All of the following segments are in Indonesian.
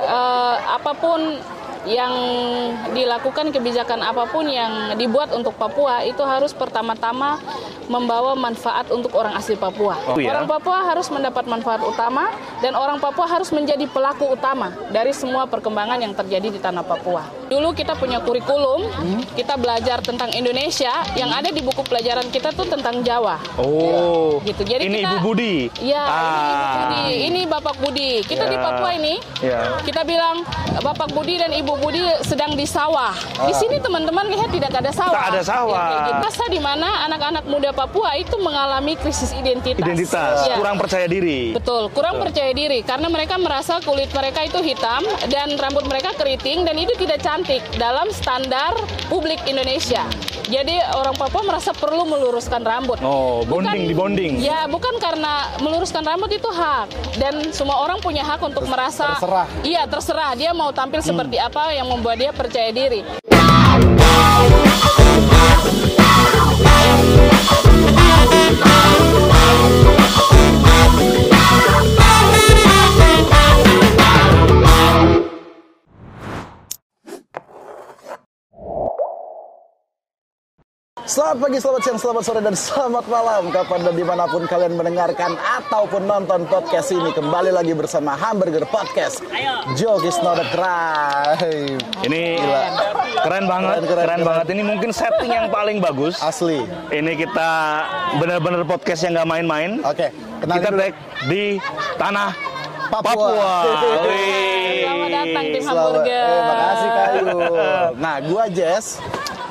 Eh, apa pun yang dilakukan kebijakan apa pun yang dibuat untuk Papua itu harus pertama-tama membawa manfaat untuk orang asli Papua. Oh, ya? Orang Papua harus mendapat manfaat utama dan orang Papua harus menjadi pelaku utama dari semua perkembangan yang terjadi di tanah Papua. Dulu kita punya kurikulum, kita belajar tentang Indonesia, yang ada di buku pelajaran kita tuh tentang Jawa. Oh, Gitu. Jadi ini kita- Ibu Budi. Iya, ini Ibu Ah. Budi, ini Bapak Budi. Kita di Ya. Papua ini, Ya. kita bilang Bapak Budi dan Ibu Budi sedang di sawah. Di sini teman-teman lihat tidak ada sawah. Tak ada sawah. Ya, gitu. Masa di mana anak-anak muda Papua itu mengalami krisis identitas. Identitas, Ya. kurang percaya diri. Betul, kurang percaya diri karena mereka merasa kulit mereka itu hitam dan rambut mereka keriting dan itu tidak cantik dalam standar publik Indonesia. Jadi orang Papua merasa perlu meluruskan rambut. Oh, bonding, di bonding. Ya, bukan karena meluruskan rambut itu hak dan semua orang punya hak untuk merasa terserah. Iya, terserah dia mau tampil seperti apa yang membuat dia percaya diri. Selamat pagi, selamat siang, selamat sore, dan selamat malam Kapan dan di mana pun kalian mendengarkan ataupun nonton podcast ini Kembali lagi bersama Hamburger Podcast Joke is not a crime Ini keren banget, Keren, keren, keren, keren. banget. Ini mungkin setting yang paling bagus. Asli Ini kita benar-benar podcast yang nggak main-main. Oke, kenalin Kita dulu. di tanah Papua. Papua. Wih. Selamat datang tim Selamat- hamburger. eh, Makasih Kayu Nah, gua Jess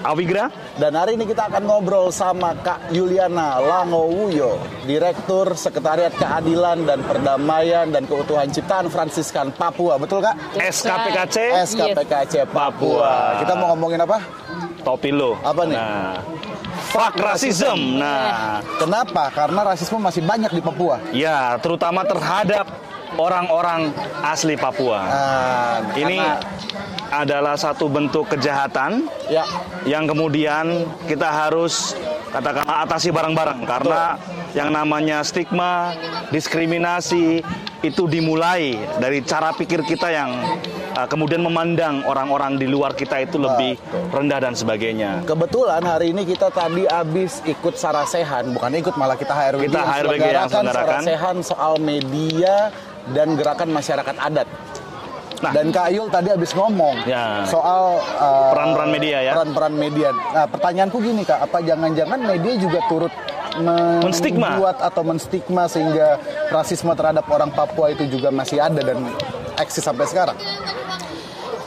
Awigra, Dan hari ini kita akan ngobrol sama Kak Yuliana Langowuyo, Direktur Sekretariat Keadilan dan Perdamaian dan Keutuhan Ciptaan Fransiskan Papua. Betul Kak? SKPKC, SKPKC Papua. Kita mau ngomongin apa? topi lo. Apa nih? Nah, fuck racism. Nah, Kenapa? Karena rasisme masih banyak di Papua. ya terutama terhadap orang-orang asli Papua. Nah, Ini karena- adalah satu bentuk kejahatan ya yang kemudian kita harus katakanlah atasi bareng-bareng karena yang namanya stigma, diskriminasi itu dimulai dari cara pikir kita yang uh, kemudian memandang orang-orang di luar kita itu lebih rendah dan sebagainya. Kebetulan hari ini kita tadi habis ikut sarasehan, bukan ikut malah kita HRWG Kita yang selenggarakan. sarasehan soal media dan gerakan masyarakat adat. Nah. dan Kak Yul tadi habis ngomong Ya. soal uh, Peran-peran media ya. Peran-peran media. Nah, pertanyaanku gini Kak, apa jangan-jangan media juga turut Menstigma. membuat atau menstigma sehingga rasisme terhadap orang Papua itu juga masih ada dan eksis sampai sekarang?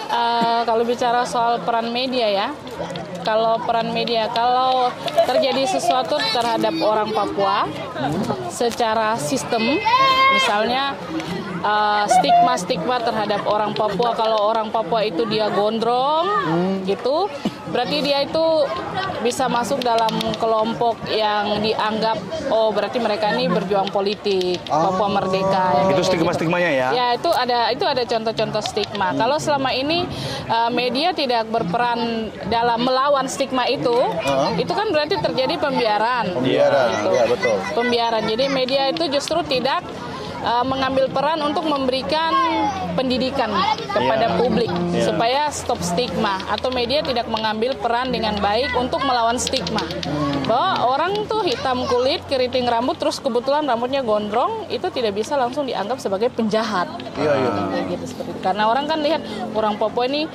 Eh, kalau bicara soal peran media ya, kalau peran media, kalau terjadi sesuatu terhadap orang Papua secara sistem, misalnya eh, stigma-stigma terhadap orang Papua, kalau orang Papua itu dia gondrong, gitu, berarti dia itu bisa masuk dalam kelompok yang dianggap, oh berarti mereka ini berjuang politik, Papua merdeka. Itu gitu. stigma-stigmanya ya. Ya itu ada itu ada contoh-contoh stigma. Kalau selama ini uh, media tidak berperan dalam melawan stigma itu, itu kan berarti terjadi pembiaran. Pembiaran, Gitu. ya betul. Pembiaran. Jadi media itu justru tidak uh, mengambil peran untuk memberikan pendidikan kepada Iya. publik Iya. supaya stop stigma atau media tidak mengambil peran dengan baik untuk melawan stigma bahwa orang tuh hitam kulit keriting rambut terus kebetulan rambutnya gondrong itu tidak bisa langsung dianggap sebagai penjahat Iya, iya. Kayak gitu seperti itu. karena orang kan lihat orang Papua ini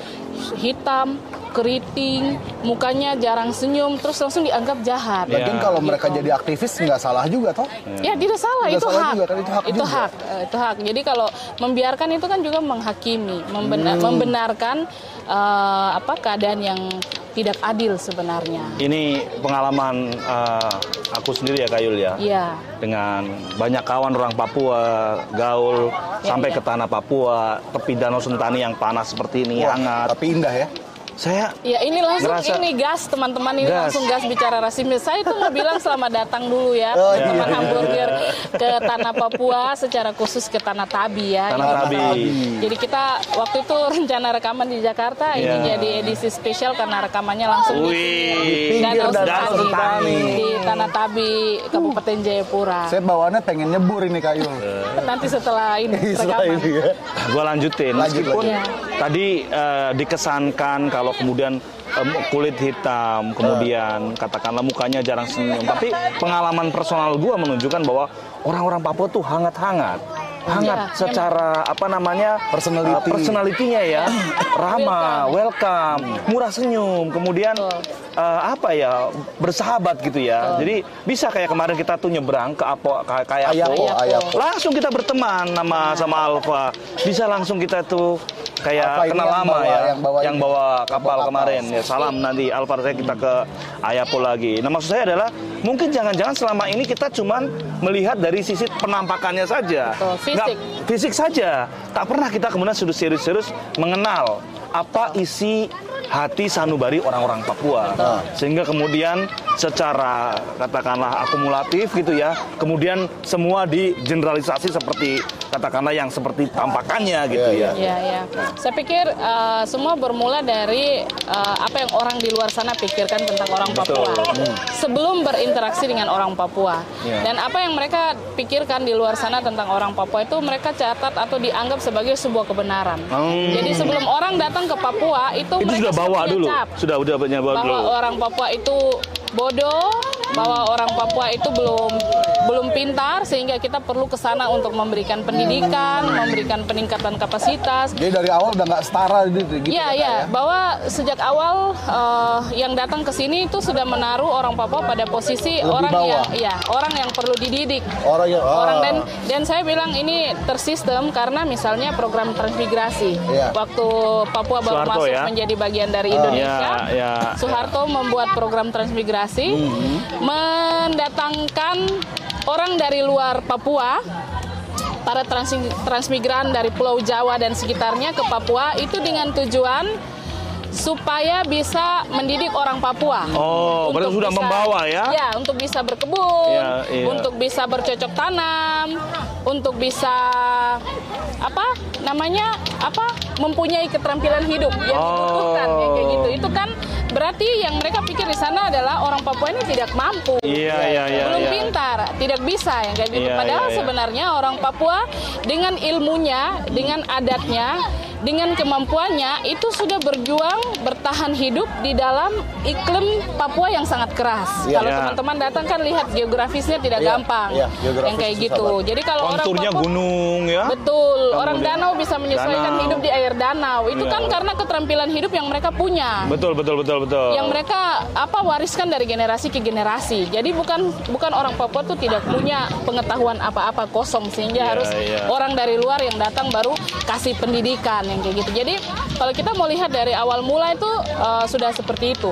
hitam keriting mukanya jarang senyum terus langsung dianggap jahat Iya. Lagian kalau mereka jadi aktivis nggak salah juga toh? Ya tidak salah, Tidak itu salah hak. juga kan, itu hak itu juga. hak, eh, itu hak. Jadi kalau membiarkan itu kan juga menghakimi, membena- Hmm. membenarkan eh, apa keadaan yang tidak adil sebenarnya. Ini pengalaman uh, aku sendiri ya Kayul ya. Iya. dengan banyak kawan orang Papua, gaul Ya, sampai ya. ke tanah Papua, tepi Danau Sentani yang panas seperti ini, Wah, hangat. Tapi indah ya. Saya Ya ini langsung Ngerasa- ini gas teman-teman ini Gas. langsung gas bicara rasisme. Saya tuh mau bilang selamat datang dulu ya Oh, teman-teman iya. hamburger ke tanah Papua secara khusus ke tanah Tabi ya. Tanah Tabi. Jadi kita waktu itu rencana rekaman di Jakarta ini Iya. jadi edisi spesial karena rekamannya langsung di Wih, Pinggir Danau Danau Sentani Sentani. di Tanah Tabi Kabupaten Jayapura. Saya bawaannya pengen nyebur ini kayu. Nanti setelah ini Setelah rekaman. ini ya. Gua lanjutin. Lanjut, Meskipun lanjut. tadi eh, dikesankan kalau kemudian em, kulit hitam, kemudian katakanlah mukanya jarang senyum. Tapi pengalaman personal gua menunjukkan bahwa orang-orang Papua tuh hangat-hangat. Hangat Iya, secara apa namanya Personality. eh, personality-nya ya ramah, welcome, murah senyum, kemudian eh, apa ya bersahabat gitu ya. Jadi bisa kayak kemarin kita tuh nyebrang ke Apo kayak kayak Ayapo, Apo. Ayapo. Langsung kita berteman sama sama Alfa. Bisa langsung kita tuh kayak ini kenal yang lama bawa- ya. yang bawa ini. bawa kapal Bawa kemarin ya. Salam nanti Alfa saya kita ke Ayapo lagi. Nah, maksud saya adalah mungkin jangan-jangan selama ini kita cuman melihat dari sisi penampakannya saja. Betul, fisik. Nggak- fisik saja. Tak pernah kita kemudian sudah serius-serius mengenal apa isi hati sanubari orang-orang Papua. Betul. Sehingga kemudian secara katakanlah akumulatif gitu ya, kemudian semua digeneralisasi seperti katakanlah yang seperti tampakannya gitu Iya, ya. Ya, ya. Saya pikir uh, semua bermula dari uh, apa yang orang di luar sana pikirkan tentang orang Betul. Papua sebelum berinteraksi dengan orang Papua. Iya. Dan apa yang mereka pikirkan di luar sana tentang orang Papua itu mereka catat atau dianggap sebagai sebuah kebenaran. Hmm. Jadi sebelum orang datang ke Papua itu, Itu mereka sudah bawa punya dulu. Sudah udah punya bawa bahwa dulu. orang Papua itu bodoh, bahwa orang Papua itu belum belum pintar sehingga kita perlu ke sana untuk memberikan pendidikan, memberikan peningkatan kapasitas. Jadi dari awal udah nggak setara gitu. gitu Iya, kan, iya, ya? bahwa sejak awal eh, yang datang ke sini itu sudah menaruh orang Papua pada posisi Lebih orang bawah. yang iya, orang yang perlu dididik. Orang yang oh. Orang dan dan saya bilang ini tersistem karena misalnya program transmigrasi. Iya. Waktu Papua baru Soeharto masuk ya? menjadi bagian dari Indonesia, Ya, ya. Soeharto membuat program transmigrasi, mendatangkan orang dari luar Papua para trans- transmigran dari Pulau Jawa dan sekitarnya ke Papua itu dengan tujuan supaya bisa mendidik orang Papua. Oh, berarti Untuk sudah membawa ya? Ya, untuk bisa berkebun, Iya, iya. untuk bisa bercocok tanam, untuk bisa apa namanya apa mempunyai keterampilan hidup yang Oh. dibutuhkan ya, kayak gitu. Itu kan berarti yang mereka pikir di sana adalah orang Papua ini tidak mampu. Iya, iya, iya. belum iya. pintar, tidak bisa yang kayak gitu. Iya, Padahal iya, iya. sebenarnya orang Papua dengan ilmunya, dengan adatnya, dengan kemampuannya itu sudah berjuang bertahan hidup di dalam iklim Papua yang sangat keras. Iya. Kalau Iya. teman-teman datang kan lihat geografisnya tidak Iya, gampang, iya, geografis yang kayak gitu. banget. Jadi kalau orang Konturnya Papua gunung ya. Betul, orang Kemudian- danau bisa menyesuaikan Danau. hidup di air danau. Itu Iya. kan karena keterampilan hidup yang mereka punya Betul, betul, betul, betul. yang mereka apa wariskan dari generasi ke generasi. Jadi bukan bukan orang Papua tuh tidak punya pengetahuan apa-apa kosong sehingga Iya, harus iya. orang dari luar yang datang baru kasih pendidikan yang kayak gitu. Jadi kalau kita mau lihat dari awal mula itu eh, sudah seperti itu.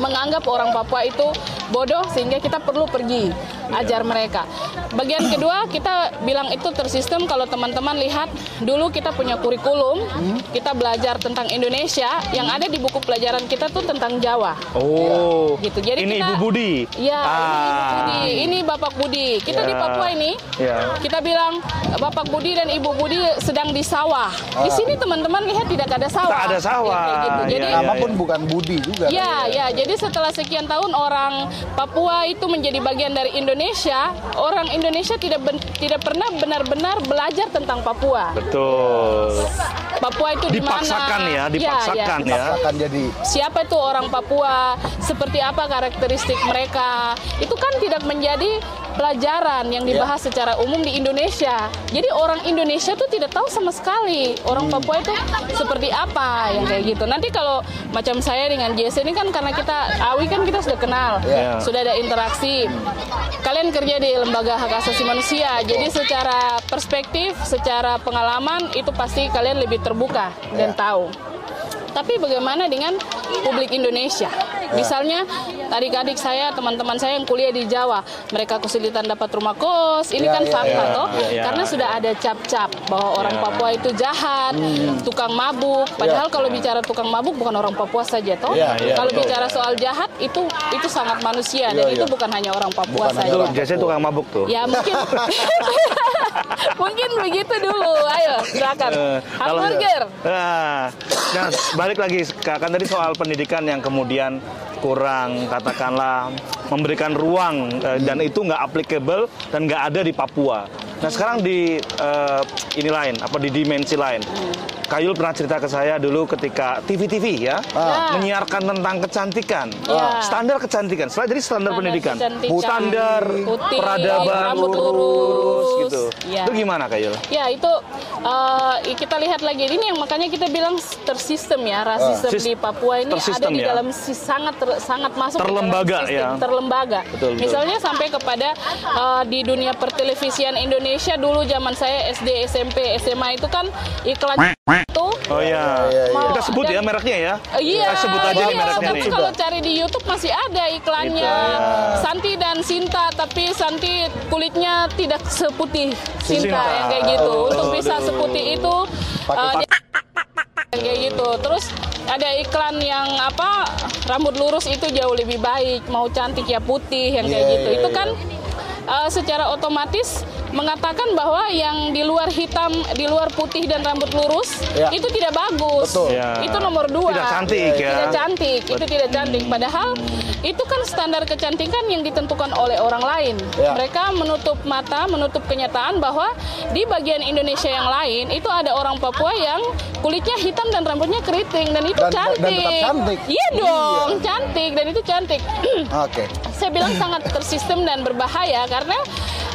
Menganggap orang Papua itu bodoh sehingga kita perlu pergi ajar mereka. Bagian kedua kita bilang itu tersistem kalau teman-teman lihat dulu kita punya kurikulum, kita belajar tentang Indonesia yang ada di buku pelajaran kita tuh tentang Jawa. Oh. Gitu. Jadi ini kita- Ibu Budi. Ya, ini Ibu Ah. Budi, ini Bapak Budi. Kita di Ya. Papua ini, Ya. kita bilang Bapak Budi dan Ibu Budi sedang di sawah. Di sini teman-teman lihat tidak ada sawah. Tak ada sawah. Ya, gitu. Jadi Ya, Nama ya. pun bukan Budi juga. Ya, kan, ya. Jadi setelah sekian tahun orang Papua itu menjadi bagian dari Indonesia, orang Indonesia tidak ben- tidak pernah benar-benar belajar tentang Papua. Betul. Papua itu di mana? Dipaksakan ya, dipaksakan ya. Akan jadi siapa itu orang Papua, seperti apa karakteristik mereka. Itu kan tidak menjadi pelajaran yang dibahas secara umum di Indonesia. Jadi orang Indonesia tuh tidak tahu sama sekali orang Papua itu seperti apa yang kayak gitu. Nanti kalau macam saya dengan JC ini kan karena kita Awi kan kita sudah kenal, Iya. sudah ada interaksi. Kalian kerja di lembaga hak asasi manusia, jadi secara perspektif, secara pengalaman itu pasti kalian lebih terbuka dan Iya. tahu. Tapi bagaimana dengan publik Indonesia? Misalnya adik-adik saya, teman-teman saya yang kuliah di Jawa, mereka kesulitan dapat rumah kos. Ini Ya, kan ya, fakta ya, toh, ya, ya. karena sudah ada cap-cap bahwa orang Ya. Papua itu jahat, tukang mabuk. Padahal kalau bicara tukang mabuk bukan orang Papua saja toh. Ya, ya, kalau betul. bicara soal jahat itu itu sangat manusia Ya, dan itu ya. bukan hanya orang Papua Bukan saja. Biasanya tukang mabuk tuh. Ya mungkin mungkin begitu dulu. Ayo silakan. Kalau- Hamburger. Nah, nah, balik lagi kan tadi soal pendidikan yang kemudian kurang katakanlah memberikan ruang eh, dan itu nggak applicable dan nggak ada di Papua. Nah sekarang di eh, ini lain apa di dimensi lain. Kayul pernah cerita ke saya dulu ketika TV-TV ya Ah. menyiarkan tentang kecantikan, Ya. standar kecantikan. Setelah jadi standar, Standar pendidikan, kecantikan. standar Putih, peradaban rambut lurus. gitu. Ya. Itu gimana Kayul? Ya itu eh, kita lihat lagi ini yang makanya kita bilang tersistem ya rasisme Sis- di Papua ini ada tersistem di ya. dalam si- sangat ter- sangat masuk di Terlembaga, sistem, ya. terlembaga. Betul, betul. Misalnya sampai kepada eh, di dunia pertelevisian Indonesia dulu zaman saya SD SMP SMA itu kan iklan itu Oh ya, iya, iya. Mau- kita sebut ya mereknya ya. Iya, Kita sebut aja nih iya, mereknya tapi nih. kalau cari di YouTube masih ada iklannya Santi dan Sinta, tapi Santi kulitnya tidak seputih Sinta, Sinta. yang kayak gitu. Oh, Untuk bisa aduh. seputih itu Pakai eh, dia- kayak gitu. Terus ada iklan yang apa rambut lurus itu jauh lebih baik, mau cantik ya putih yang kayak Iya, gitu. iya, itu iya. kan eh, secara otomatis mengatakan bahwa yang di luar hitam, di luar putih dan rambut lurus Ya. itu tidak bagus. Betul. Ya. Itu nomor dua. Tidak cantik ya. Tidak cantik, itu tidak cantik. Padahal itu kan standar kecantikan yang ditentukan oleh orang lain. Ya. Mereka menutup mata, menutup kenyataan bahwa di bagian Indonesia yang lain itu ada orang Papua yang kulitnya hitam dan rambutnya keriting dan itu Dan- dan cantik. tetap cantik. Iya dong, cantik dan itu cantik. Oke. Saya bilang sangat tersistem dan berbahaya karena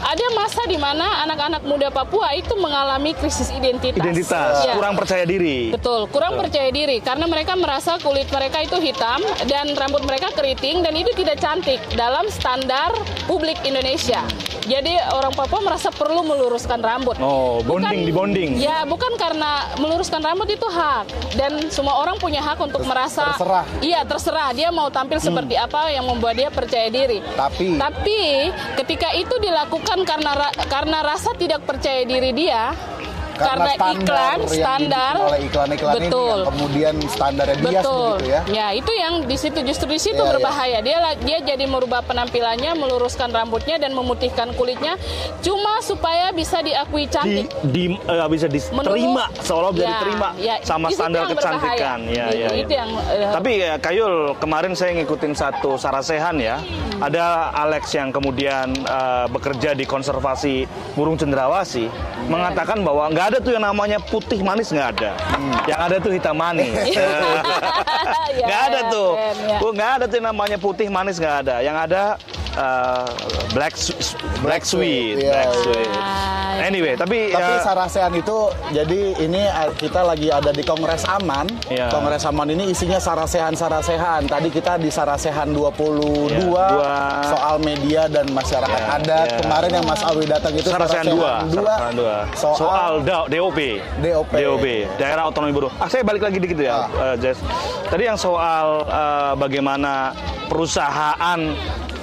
ada masa di mana anak-anak muda Papua itu mengalami krisis identitas. Identitas, Ya. kurang percaya diri. Betul, kurang percaya diri karena mereka merasa kulit mereka itu hitam dan rambut mereka keriting dan itu tidak cantik dalam standar publik Indonesia. Jadi orang Papua merasa perlu meluruskan rambut. Oh, bonding, dibonding. Ya, bukan karena meluruskan rambut itu hak dan semua orang punya hak untuk merasa terserah. Iya, terserah dia mau tampil seperti apa yang membuat dia percaya diri. Tapi- tapi ketika itu dilakukan karena karena rasa tidak percaya diri dia karena, iklan yang standar dibikin oleh iklan-iklan ini betul yang kemudian standarnya bias betul begitu ya. ya itu yang di situ justru di situ Ya, ya. berbahaya dia la- dia jadi merubah penampilannya meluruskan rambutnya dan memutihkan kulitnya cuma supaya bisa diakui Di, cantik di eh, bisa diterima seolah bisa Ya, diterima ya, sama di standar kecantikan. Ya, Gitu, ya, ya. itu yang, eh, Tapi ya Kayul kemarin saya ngikutin satu sarasehan ya. Hmm. Ada Alex yang kemudian eh, bekerja di konservasi burung cendrawasih mengatakan bahwa nggak ada tuh yang namanya putih manis nggak ada. Yang ada tuh hitam manis. Ya, Nggak ada tuh. keren, ya. Oh, nggak ada tuh yang namanya putih manis nggak ada. Yang ada eh, black black sweet, Iya, black iya. sweet. Ah, Anyway, tapi Tapi ya, Sarasehan itu jadi ini uh, kita lagi ada di Kongres Aman. Iya. Kongres Aman ini isinya Sarasehan-Sarasehan. Tadi kita di Sarasehan 22 Iya, dua. soal media dan masyarakat Iya, adat. iya. Kemarin yang Mas Awi datang itu Sarasehan 2, Sarasehan 2. soal, Soal DOP. DOP. DOP, Daerah Otonomi Buruh. Ah, saya balik lagi dikit ya, Ah. eh, Jess. Tadi yang soal eh, bagaimana perusahaan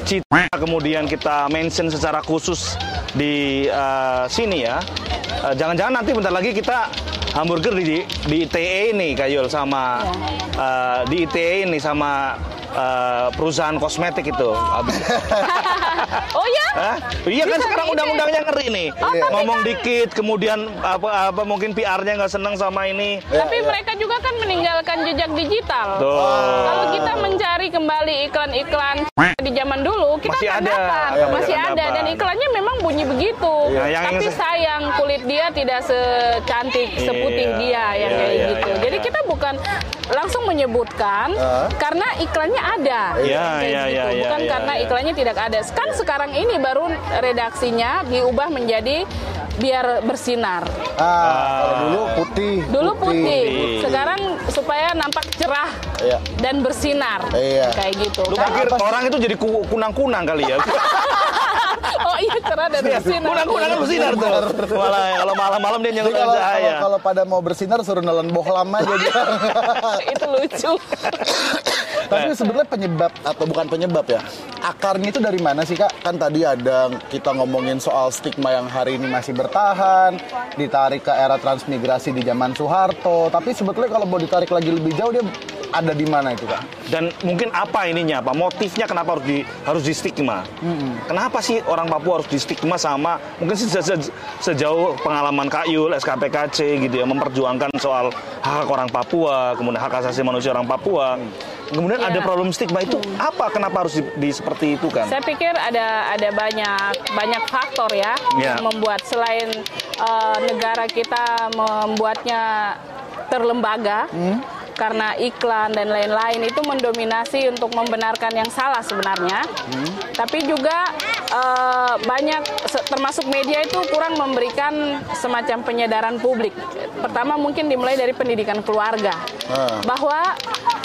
Citra kemudian kita mention secara khusus di eh, sini ya. Eh, Jangan-jangan nanti bentar lagi kita hamburger di di ITE ini Kayul sama eh, di ITE ini sama eh, perusahaan kosmetik itu. Habis- oh ya Hah? Iya kan Bisa sekarang di undang-undangnya ngeri nih. Oh, Ngomong kan- dikit, kemudian apa apa mungkin PR-nya nggak seneng sama ini. Ya, tapi ya. mereka juga kan meninggalkan jejak digital Tuh. Kalau kita mencari kembali iklan-iklan di zaman dulu, kita Masih akan ada. dapat, Iya, masih ada dapat. dan iklannya memang bunyi begitu. Iya, yang Tapi se- sayang kulit dia tidak secantik, seputih Iya, dia yang iya, kayak iya, gitu. iya, Jadi kita bukan langsung menyebutkan Ah. karena iklannya ada. Iya, iya, gitu. iya, iya, bukan iya, karena iya. iklannya tidak ada. Kan sekarang ini baru redaksinya diubah menjadi biar bersinar. Ah, kalau dulu putih. Dulu putih, Putih. sekarang supaya nampak cerah Iya. dan bersinar. Iya. Kayak gitu. Lu Kan- pikir orang itu jadi ku- kunang-kunang kali ya? oh iya cerah dan bersinar. kunang-kunang kan bersinar tuh. Malah kalau malam-malam dia kalau, cahaya. kalau, kalau pada mau bersinar suruh nelen bohlam aja dia. Itu lucu. Tapi sebenarnya penyebab atau bukan penyebab ya? Akarnya itu dari mana sih kak? Kan tadi ada kita ngomongin soal stigma yang hari ini masih bertahan, ditarik ke era transmigrasi di zaman Soeharto. Tapi sebetulnya kalau mau ditarik lagi lebih jauh dia ada di mana itu kak? Dan mungkin apa ininya, Pak? Motifnya kenapa harus di harus di stigma? Kenapa sih orang Papua harus di stigma sama mungkin se- se- sejauh pengalaman Kak Yul, SKPKC gitu ya, memperjuangkan soal hak hak orang Papua, kemudian hak asasi manusia orang Papua. Kemudian Iya. ada problem stigma itu apa? Kenapa harus di, di seperti itu kan? Saya pikir ada ada banyak banyak faktor ya Ya. yang membuat selain eh, negara kita membuatnya terlembaga karena iklan dan lain-lain itu mendominasi untuk membenarkan yang salah sebenarnya. Tapi juga eh, banyak termasuk media itu kurang memberikan semacam penyadaran publik. Pertama mungkin dimulai dari pendidikan keluarga Ah. bahwa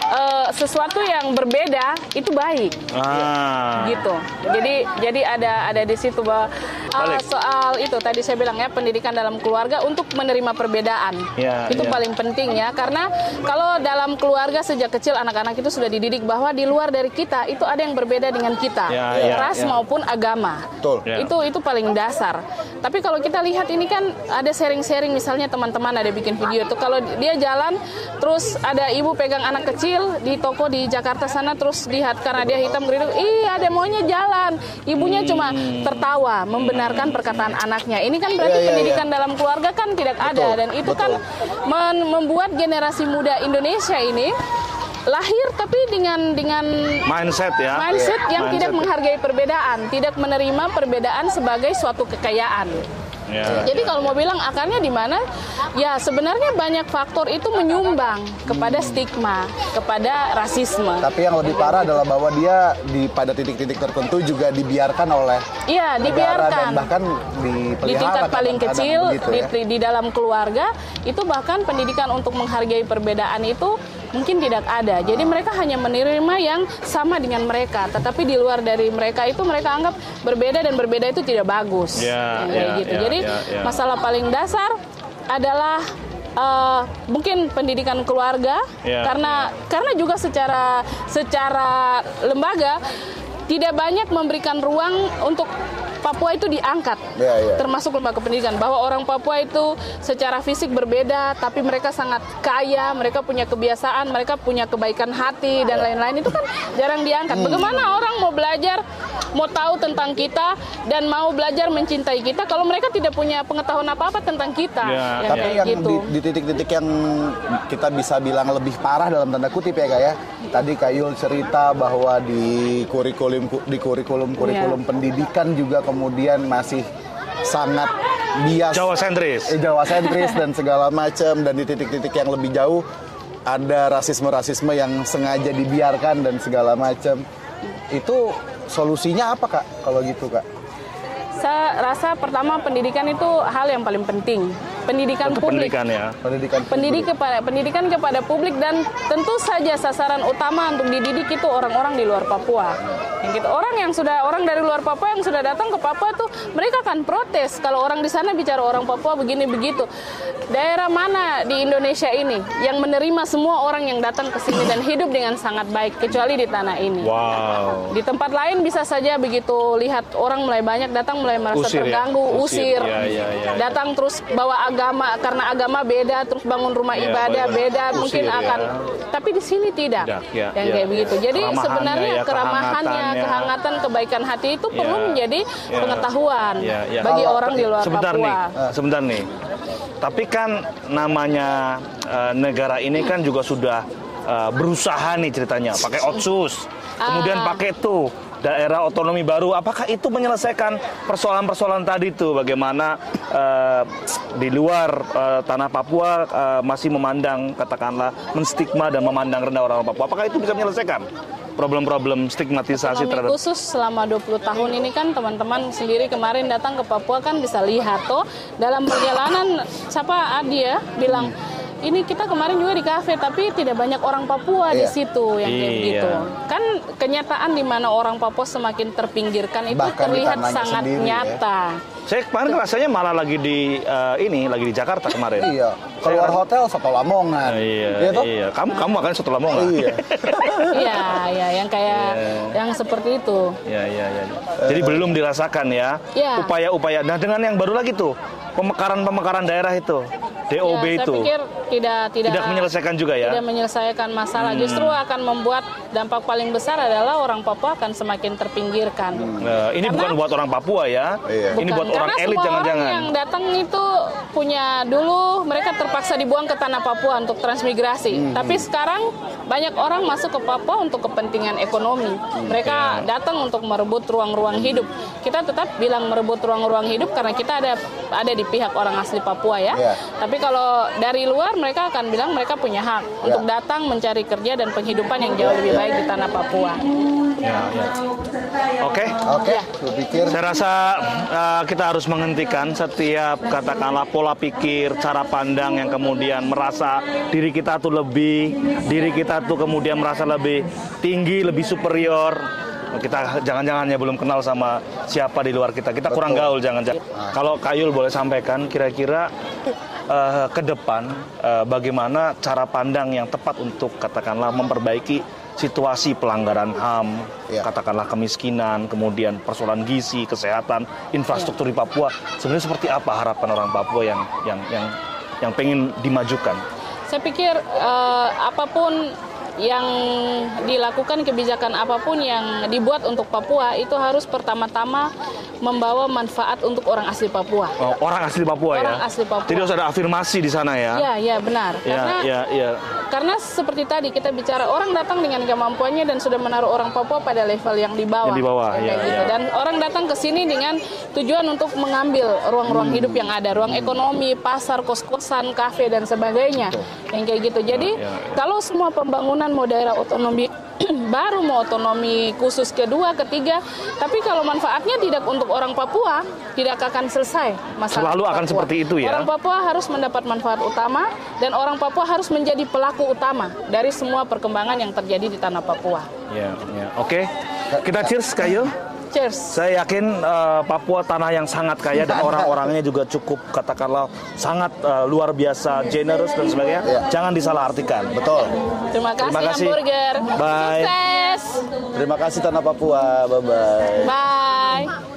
eh, sesuatu yang berbeda itu baik Ah. gitu. Jadi jadi ada ada di situ bahwa uh, soal itu tadi saya bilang ya pendidikan dalam keluarga untuk menerima perbedaan. Ya, itu ya. paling penting ya karena kalau dalam keluarga sejak kecil anak-anak itu sudah dididik bahwa di luar dari kita itu ada yang berbeda dengan kita, Ya, ya, ras ya. maupun agama. Betul. Ya. Itu itu paling dasar. Tapi kalau kita lihat ini kan ada sharing-sharing misalnya teman-teman ada bikin video itu kalau dia jalan terus ada ibu pegang anak kecil di toko di Jakarta sana terus lihat karena dia hitam gitu, ih ada maunya jalan. Ibunya cuma tertawa membenarkan perkataan anaknya. Ini kan berarti Iya, iya, pendidikan dalam keluarga kan tidak ada Betul, dan itu betul. kan membuat generasi muda Indonesia ini lahir tapi dengan dengan Mindset ya. mindset yang Mindset. tidak menghargai perbedaan, tidak menerima perbedaan sebagai suatu kekayaan. Ya. Jadi kalau mau bilang akarnya di mana? Ya sebenarnya banyak faktor itu menyumbang kepada stigma, kepada rasisme. Tapi yang lebih parah adalah bahwa dia di pada titik-titik tertentu juga dibiarkan oleh Iya, dibiarkan. dan bahkan dipelihara di tingkat paling kadang-kadang kecil begitu di, ya. di dalam keluarga itu bahkan pendidikan untuk menghargai perbedaan itu mungkin tidak ada. Jadi mereka hanya menerima yang sama dengan mereka, tetapi di luar dari mereka itu mereka anggap berbeda dan berbeda itu tidak bagus. Kayak ya, gitu. ya, Jadi ya, ya. masalah paling dasar adalah eh, mungkin pendidikan keluarga Ya, karena karena juga secara secara lembaga tidak banyak memberikan ruang untuk Papua itu diangkat Ya, ya. termasuk lembaga pendidikan bahwa orang Papua itu secara fisik berbeda tapi mereka sangat kaya mereka punya kebiasaan mereka punya kebaikan hati dan lain-lain itu kan jarang diangkat Hmm. bagaimana orang mau belajar mau tahu tentang kita dan mau belajar mencintai kita kalau mereka tidak punya pengetahuan apa-apa tentang kita Ya, Yang Tapi kayak yang gitu di, di titik-titik yang kita bisa bilang lebih parah dalam tanda kutip ya kak ya. Tadi Kak Yul cerita bahwa di kurikulum di kurikulum kurikulum Iya. pendidikan juga kemudian masih sangat bias Jawa sentris. eh, Jawa sentris dan segala macam dan di titik-titik yang lebih jauh ada rasisme-rasisme yang sengaja dibiarkan dan segala macam. Itu solusinya apa kak kalau gitu kak? saya rasa pertama pendidikan itu hal yang paling penting pendidikan Untuk publik pendidikan ya. Pendidikan pendidik kepada pendidikan kepada publik dan tentu saja sasaran utama untuk dididik itu orang-orang di luar Papua. Yang gitu. Orang yang sudah orang dari luar Papua yang sudah datang ke Papua tuh mereka akan protes kalau orang di sana bicara orang Papua begini begitu. Daerah mana di Indonesia ini yang menerima semua orang yang datang ke sini dan hidup dengan sangat baik kecuali di tanah ini. Wow. Di tempat lain bisa saja begitu lihat orang mulai banyak datang mulai merasa Usir ya? terganggu, Usir. usir, Ya, ya, ya, ya. datang terus bawa agama karena agama beda, terus bangun rumah Ya, ibadah beda, usir, mungkin ya. akan. Tapi di sini tidak, Tidak, ya, yang ya, kayak ya. begitu. Jadi Keramahannya sebenarnya ya, keramahannya, kehangatan, kebaikan hati itu perlu Ya, menjadi ya. pengetahuan Ya, ya. bagi Kalau- orang di luar sebentar Papua. nih, sebentar nih. Tapi kan namanya eh, negara ini kan juga sudah eh, berusaha nih ceritanya, pakai otsus, kemudian Ah. pakai tuh daerah otonomi baru. Apakah itu menyelesaikan persoalan-persoalan tadi tuh? Bagaimana eh, di luar eh, tanah Papua eh, masih memandang katakanlah menstigma dan memandang rendah orang Papua? Apakah itu bisa menyelesaikan problem-problem stigmatisasi Ekonomi terhadap khusus selama 20 tahun ini kan teman-teman sendiri kemarin datang ke Papua kan bisa lihat tuh dalam perjalanan siapa Adi ya bilang ini kita kemarin juga di kafe tapi tidak banyak orang Papua di Iya. situ yang kayak Iya. begitu. Kan kenyataan di mana orang Papua semakin terpinggirkan itu Bahkan terlihat sangat sendiri, ya. nyata. Saya kemarin rasanya malah lagi di eh, ini, lagi di Jakarta kemarin. Iya. Keluar hotel satu Lamongan. Iya, Iya toh? iya. Kamu kamu akan satu Lamongan. Iya. Iya, ya yang kayak Iya. yang seperti itu. Ya, ya, ya. Jadi belum dirasakan ya Ya. upaya-upaya. Nah dengan yang baru lagi tuh pemekaran-pemekaran daerah itu, DOB Ya, saya itu pikir tidak tidak tidak menyelesaikan juga ya. tidak menyelesaikan masalah, justru akan membuat dampak paling besar adalah orang Papua akan semakin terpinggirkan. Nah, ini Karena- bukan buat orang Papua ya. Iya. Ini Bukan, buat orang elit jangan-jangan. Orang yang datang itu punya dulu mereka terpaksa dibuang ke tanah Papua untuk transmigrasi. Hmm. Tapi sekarang banyak orang masuk ke Papua untuk kepentingan ekonomi. Mereka Ya. datang untuk merebut ruang-ruang hidup. Kita tetap bilang merebut ruang-ruang hidup karena kita ada ada di pihak orang asli Papua ya. Ya. Tapi kalau dari luar mereka akan bilang mereka punya hak untuk datang mencari kerja dan penghidupan yang jauh lebih baik di tanah Papua. Ya, ya. Oke. Oke, pikir Saya rasa uh, kita harus menghentikan setiap katakanlah pola pikir, cara pandang yang kemudian merasa diri kita tuh lebih, diri kita tuh kemudian merasa lebih tinggi, lebih superior. Kita jangan-jangan ya belum kenal sama siapa di luar kita. Kita kurang gaul jangan-jangan. Kalau Kayul boleh sampaikan kira-kira uh, ke depan uh, bagaimana cara pandang yang tepat untuk katakanlah memperbaiki situasi pelanggaran HAM, Ya. katakanlah kemiskinan, kemudian persoalan gizi, kesehatan, infrastruktur di Papua. Sebenarnya seperti apa harapan orang Papua yang yang yang yang pengen dimajukan? Saya pikir eh, apa pun yang dilakukan kebijakan apa pun yang dibuat untuk Papua itu harus pertama-tama membawa manfaat untuk orang asli Papua. Oh, orang asli Papua Orang ya. asli Papua. Jadi harus ada afirmasi di sana ya. Ya, ya benar. Ya, Karena ya, ya. karena seperti tadi kita bicara orang datang dengan kemampuannya dan sudah menaruh orang Papua pada level yang di bawah. Yang di bawah, ya, gitu. ya. Dan orang datang ke sini dengan tujuan untuk mengambil ruang-ruang Hmm. hidup yang ada, ruang ekonomi, pasar, kos-kosan, kafe dan sebagainya. Yang kayak gitu. Jadi Ya, ya. kalau semua pembangunan mau daerah otonomi baru mau otonomi khusus kedua, ketiga, tapi kalau manfaatnya tidak untuk orang Papua, tidak akan selesai masalah. Selalu akan Papua. seperti itu ya? Orang Papua harus mendapat manfaat utama dan orang Papua harus menjadi pelaku utama dari semua perkembangan yang terjadi di tanah Papua. Ya, ya. Oke. Kita cheers Kayu. Cheers. Saya yakin eh, Papua tanah yang sangat kaya dan orang-orangnya juga cukup katakanlah sangat eh, luar biasa, generous dan sebagainya. Iya. Jangan disalahartikan. betul. Terima kasih, Terima kasih. hamburger. Bye. Sukses. Terima kasih Tanah Papua. Bye bye. Bye.